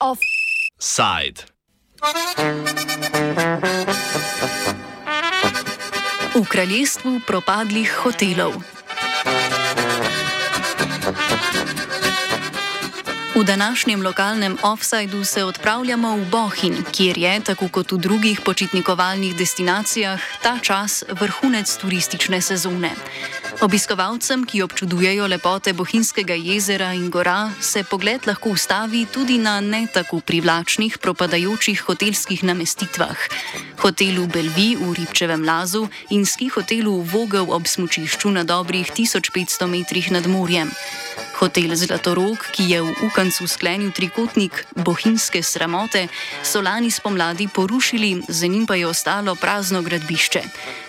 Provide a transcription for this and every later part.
Offside. V kraljestvu propadlih hotelov. V današnjem lokalnem offsajdu se odpravljamo v Bohin, kjer je, tako kot v drugih počitnikovalnih destinacijah, ta čas vrhunec turistične sezone. Obiskovalcem, ki občudujejo lepote Bohinjskega jezera in gora, se pogled lahko ustavi tudi na ne tako privlačnih propadajočih hotelskih namestitvah. Hotelu Belvi v Ribčevem lazu in ski hotelu Vogel ob smučišču na dobrih 1500 metrih nad morjem. Hotel Zlatorog, ki je v Ukancu sklenil trikotnik bohinjske sramote, so lani spomladi porušili, za njim pa je ostalo prazno gradbišče.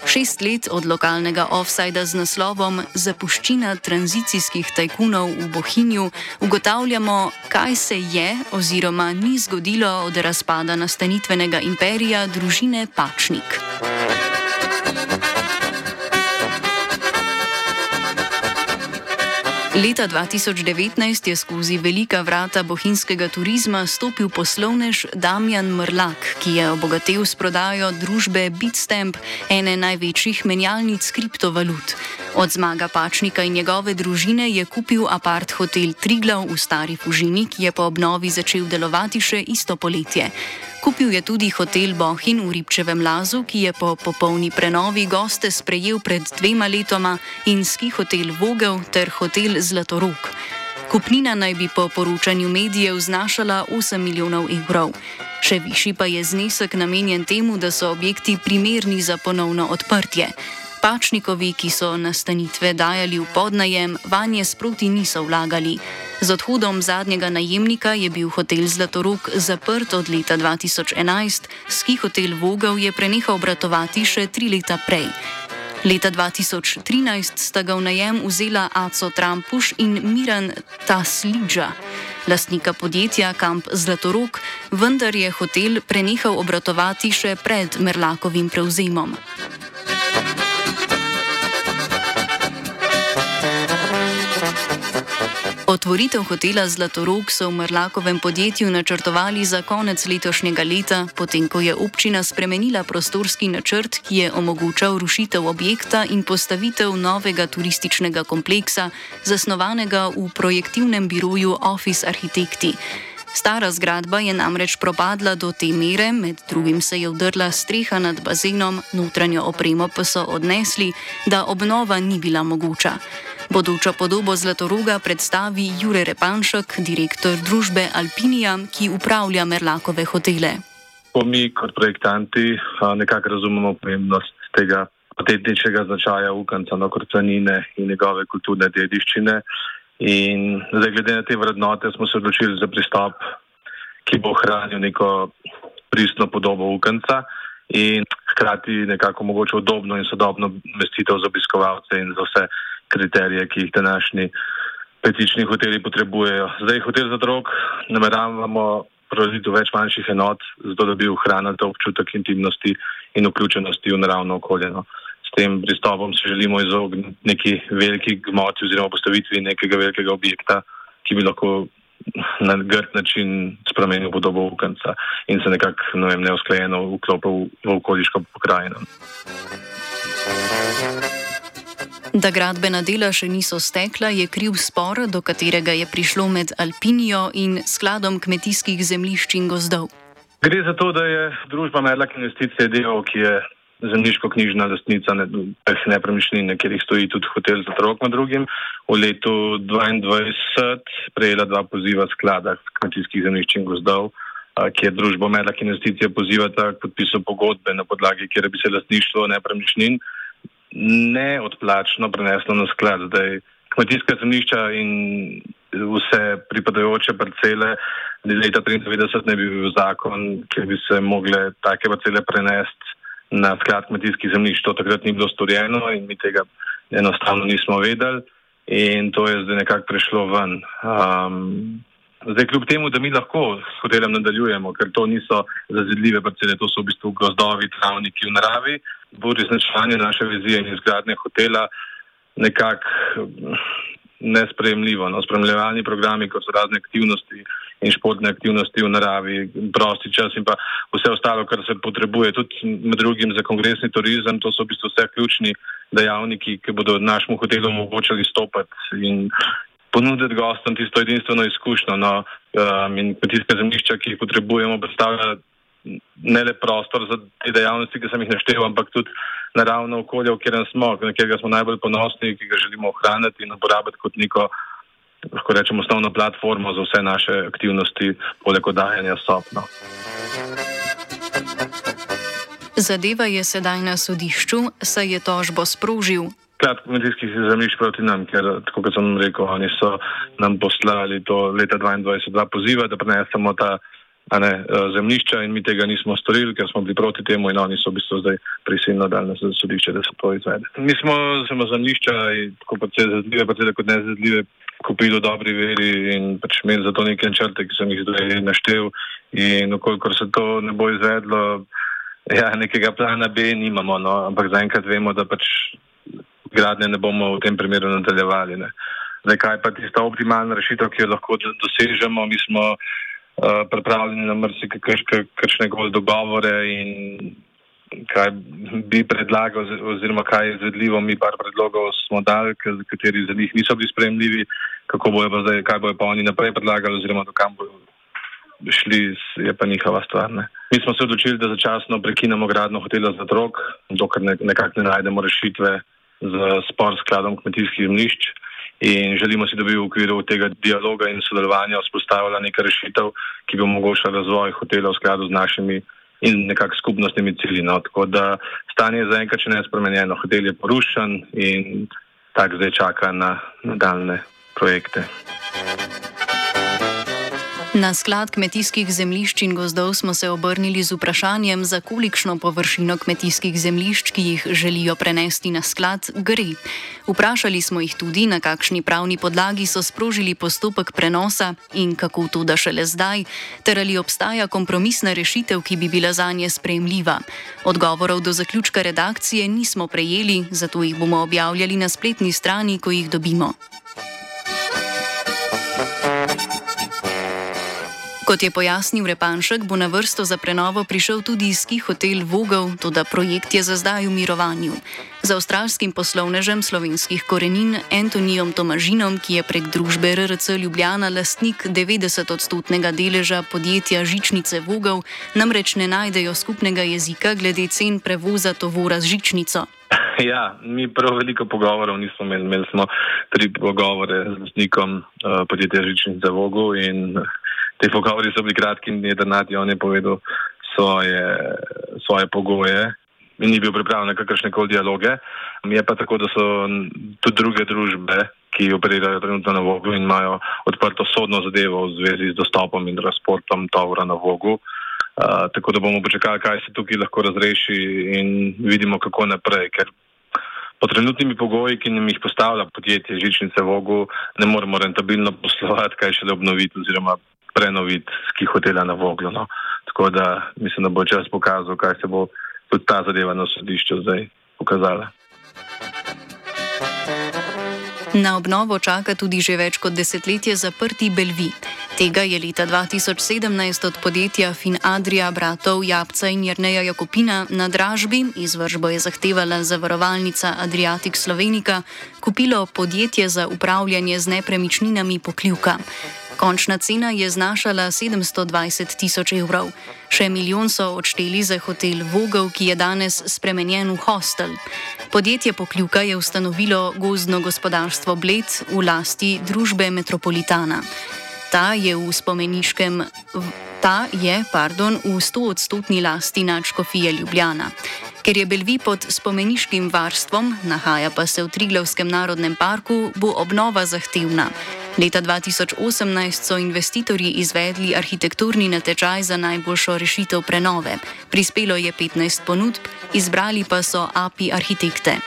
Šest let od lokalnega offsajda z naslovom Zapuščina tranzicijskih tajkunov v Bohinju ugotavljamo, kaj se je oziroma ni zgodilo od razpada nastanitvenega imperija družine Pačnik. Leta 2019 je skozi velika vrata bohinjskega turizma stopil poslovnež Damjan Mrlak, ki je obogatil s prodajo družbe Bitstamp, ene največjih menjalnic kriptovalut. Od zmaga Pačnika in njegove družine je kupil apart hotel Triglav v Stari Fužini, ki je po obnovi začel delovati še isto poletje. Kupil je tudi hotel Bohin v Ribčevem lazu, ki je po popolni prenovi goste sprejel pred dvema letoma, in ski hotel Vogel ter hotel Zlatorog. Kupnina naj bi po poročanju medijev znašala 8 milijonov evrov. Še višji pa je znesek namenjen temu, da so objekti primerni za ponovno odprtje. Pačnikovi, ki so nastanitve dajali v podnajem, vanje sproti niso vlagali. Z odhodom zadnjega najemnika je bil hotel Zlatorog zaprt od leta 2011, ski hotel Vogel je prenehal obratovati še tri leta prej. Leta 2013 sta ga v najem vzela Aco Trampuš in Miran Taslidža, lastnika podjetja Kamp Zlatorog, vendar je hotel prenehal obratovati še pred Merlakovim prevzemom. Otvoritev hotela Zlatorog so v Mrlakovem podjetju načrtovali za konec letošnjega leta, potem ko je občina spremenila prostorski načrt, ki je omogočal rušitev objekta in postavitev novega turističnega kompleksa, zasnovanega v projektivnem biroju Office Architekti. Stara zgradba je namreč propadla do te mere, med drugim se je vdrla streha nad bazenom, notranjo opremo pa so odnesli, da obnova ni bila mogoča. Bodočo podobo Zlatoroga predstavi Jure Repanšek, direktor družbe Alpinija, ki upravlja Merlakove hotele. Ko mi kot projektanti nekako razumemo pomembnost tega etničnega značaja Ukanca, no, kot canine in njegove kulturne dediščine. In zdaj, glede na te vrednote, smo se odločili za pristop, ki bo ohranil neko pristno podobo Ukanca in hkrati nekako mogoče udobno in sodobno mestitev za obiskovalce in za vse kriterije, ki jih današnji petični hoteli potrebujejo. Zdaj, hotel za drog nameravamo proizvoditi v več manjših enot, zato da bi ohranili ta občutek intimnosti in vključenosti v naravno okolje. No. S tem pristopom se želimo izogniti neki veliki gmoti oziroma postavitvi nekega velikega objekta, ki bi lahko na grd način spremenil podobo Ukanca in se nekako ne neusklajeno vklopil v okoliško pokrajino. Da gradbena dela še niso stekla, je kriv spor, do katerega je prišlo med Alpinijo in skladom kmetijskih zemljišč in gozdov. Gre za to, da je družba Medlak investicije del, ki je zemljiško-knjižna lastnica teh nepremičnin, kjer jih stoji tudi hotel za trok med drugim, v letu 2022 prejela dva poziva sklada kmetijskih zemljišč in gozdov, kjer družbo Medlak investicije pozivata k podpisu pogodbe na podlagi, kjer bi se lastništvo nepremičnin neodplačno preneslo na sklad. Zdaj, kmetijska zemljišča in vse pripadajoče parcele leta 1993 ne bi bil zakon, kjer bi se mogle take parcele prenesti na sklad kmetijskih zemljišč. To takrat ni bilo storjeno in mi tega enostavno nismo vedeli in to je zdaj nekako prišlo ven. Um, Zdaj, kljub temu, da mi lahko s hotelem nadaljujemo, ker to niso zazidljive parcele, to so v bistvu gozdovi, travniki v naravi, v uresničevanju naše vizije in izgradnje hotela nekako nespremljivo. No, spremljevalni programi, kot so razne aktivnosti in športne aktivnosti v naravi, prosti čas in pa vse ostalo, kar se potrebuje, tudi med drugim za kongresni turizem, to so v bistvu vse ključni dejavniki, ki bodo našemu hotelu omogočali stopati in ponuditi gostom tisto edinstveno izkušnjo. No, um, in kmetijske zemljišča, ki jih potrebujemo, predstavlja ne le prostor za te dejavnosti, ki sem jih naštel, ampak tudi naravno okolje, v katerem smo, na katerega smo najbolj ponosni, ki ga želimo ohraniti in uporabiti kot neko, lahko rečemo, osnovno platformo za vse naše aktivnosti, poleg oddajanja sopno. Zadeva je sedaj na sodišču, saj je tožbo sprožil. Sklad kmetijskih zemljišč proti nam, ker, tako kot sem rekel, oni so nam poslali to leta 2022 dva poziva, da prenesemo ta ne, eh, zemljišča in mi tega nismo storili, ker smo bili proti temu in oni so v bistvu zdaj prisilno dali na sodišče, da se to izvede. Mi smo samo zemljišča, tako pa se zazljive, pa tudi kot nezazljive, kupili v dobri veri in pač imeli za to neke črte, ki sem jih zdaj naštel in okolikor se to ne bo izvedlo, ja, nekega plana B nimamo, no, ampak zaenkrat vemo, da pač gradnje ne bomo v tem primeru nadaljevali. Ne. Zdaj, kaj pa tista optimalna rešitev, ki jo lahko dosežemo, mi smo pripravljeni na mrsikakršne gol dogovore in kaj bi predlagal oziroma kaj je izvedljivo, mi par predlogov smo dali, kateri za njih niso bili spremljivi, kako bojo pa zdaj, kaj bojo pa oni naprej predlagali oziroma do kam bojo šli, je pa njihova stvar. Ne. Mi smo se odločili, da začasno prekinemo gradno hotela za drog, dokler nekako ne najdemo rešitve za spor skladom kmetijskih zemljišč in želimo si, da bi v okviru tega dialoga in sodelovanja vzpostavila neka rešitev, ki bi omogočila razvoj hotela v skladu z našimi in nekak skupnostnimi cilji. No. Tako da stanje je zaenkrat še nespremenjeno, hotel je porušen in tak zdaj čaka na nadaljne projekte. Na sklad kmetijskih zemljišč in gozdov smo se obrnili z vprašanjem, za kolikšno površino kmetijskih zemljišč, ki jih želijo prenesti na sklad, gre. Vprašali smo jih tudi, na kakšni pravni podlagi so sprožili postopek prenosa in kako to da šele zdaj, ter ali obstaja kompromisna rešitev, ki bi bila za nje sprejemljiva. Odgovorov do zaključka redakcije nismo prejeli, zato jih bomo objavljali na spletni strani, ko jih dobimo. Kot je pojasnil Repanšek, bo na vrsto za prenovo prišel tudi ski hotel Vogel, tudi projekt je za zdaj v mirovanju. Z avstralskim poslovnežem slovenskih korenin Antonijom Tomažinom, ki je prek družbe RRC Ljubljana lastnik 90-odstotnega deleža podjetja Žičnice Vogel, namreč ne najdejo skupnega jezika glede cen prevoza tovora z žičnico. Ja, mi prav veliko pogovorov nismo imeli. Imeli smo tri pogovore z lastnikom uh, podjetja Žičnice Vogel in Te pogovori so bili kratki in je Dernati on je povedal svoje, svoje pogoje in ni bil pripravljen na kakršne koli dialoge. Mi je pa tako, da so tudi druge družbe, ki operirajo trenutno na Vogu in imajo odprto sodno zadevo v zvezi z dostopom in transportom tovora na Vogu. Uh, tako da bomo počakali, kaj se tukaj lahko razreši in vidimo, kako naprej. Ker po trenutnimi pogoji, ki nam jih postavlja podjetje Žičnice Vogu, ne moremo rentabilno poslovati, kaj šele obnoviti oziroma prenoviti ski hotela na Voglu. No. Tako da mislim, da bo čas pokazal, kaj se bo tudi ta zadeva na sodišču zdaj pokazala. Na obnovo čaka tudi že več kot desetletje zaprti Belvi. Tega je leta 2017 od podjetja Finadria bratov Japca in Jrneja Jakopina na dražbi, izvržbo je zahtevala zavarovalnica Adriatic Slovenika, kupilo podjetje za upravljanje z nepremičninami Pokljuka. Končna cena je znašala 720 tisoč evrov. Še milijon so odšteli za hotel Vogel, ki je danes spremenjen v hostel. Podjetje Pokljuka je ustanovilo gozdno gospodarstvo Bled v lasti družbe Metropolitana. Ta je v spomeniškem. Ta je, pardon, v 100-odstotni lasti nadškofije Ljubljana. Ker je Belvi pod spomeniškim varstvom, nahaja pa se v Triglavskem narodnem parku, bo obnova zahtevna. Leta 2018 so investitorji izvedli arhitekturni natečaj za najboljšo rešitev prenove. Prispelo je 15 ponudb, izbrali pa so API arhitekte.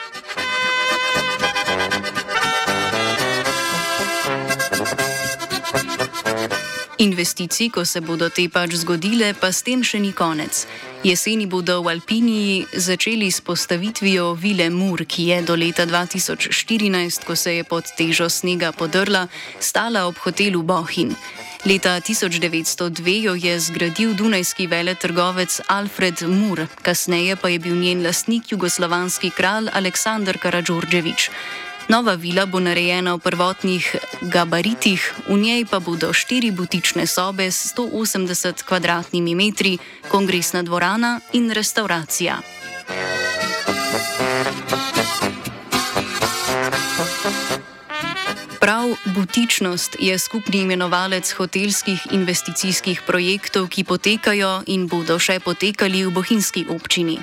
Investicij, ko se bodo te pač zgodile, pa s tem še ni konec. Jeseni bodo v Alpiniji začeli s postavitvijo vile Mur, ki je do leta 2014, ko se je pod težo snega podrla, stala ob hotelu Bohin. Leta 1902 jo je zgradil dunajski veletrgovec Alfred Mur, kasneje pa je bil njen lastnik jugoslovanski kralj Aleksandr Karadžordževič. Nova vila bo narejena v prvotnih gabaritih, v njej pa bodo štiri butične sobe s 180 km2, kongresna dvorana in restauracija. Prav butičnost je skupni imenovalec hotelskih investicijskih projektov, ki potekajo in bodo še potekali v bohinjski občini.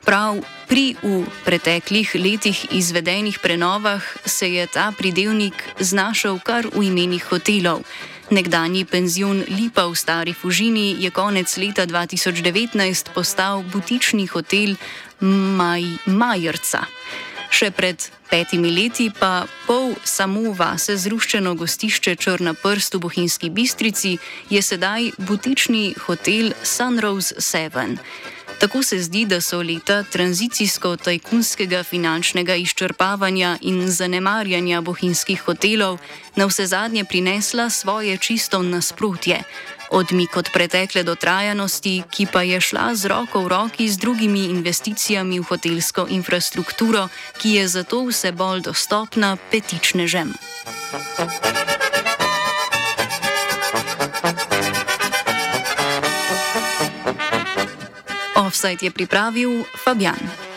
Prav pri v preteklih letih izvedenih prenovah se je ta pridevnik znašel kar v imenih hotelov. Nekdanji penzion Lipa v Stari Fužini je konec leta 2019 postal butični hotel Maj Majerca. Še pred petimi leti pa pol samo vase zruščeno gostišče Črna prst v Bohinjski bistrici je sedaj butični hotel Sunrose 7. Tako se zdi, da so leta tranzicijsko-tajkunskega finančnega izčrpavanja in zanemarjanja bohinjskih hotelov na vse zadnje prinesla svoje čisto nasprotje. Odmik od pretekle dotrajanosti, ki pa je šla z roko v roki z drugimi investicijami v hotelsko infrastrukturo, ki je zato vse bolj dostopna petičnežem. Offside je pripravil Fabian.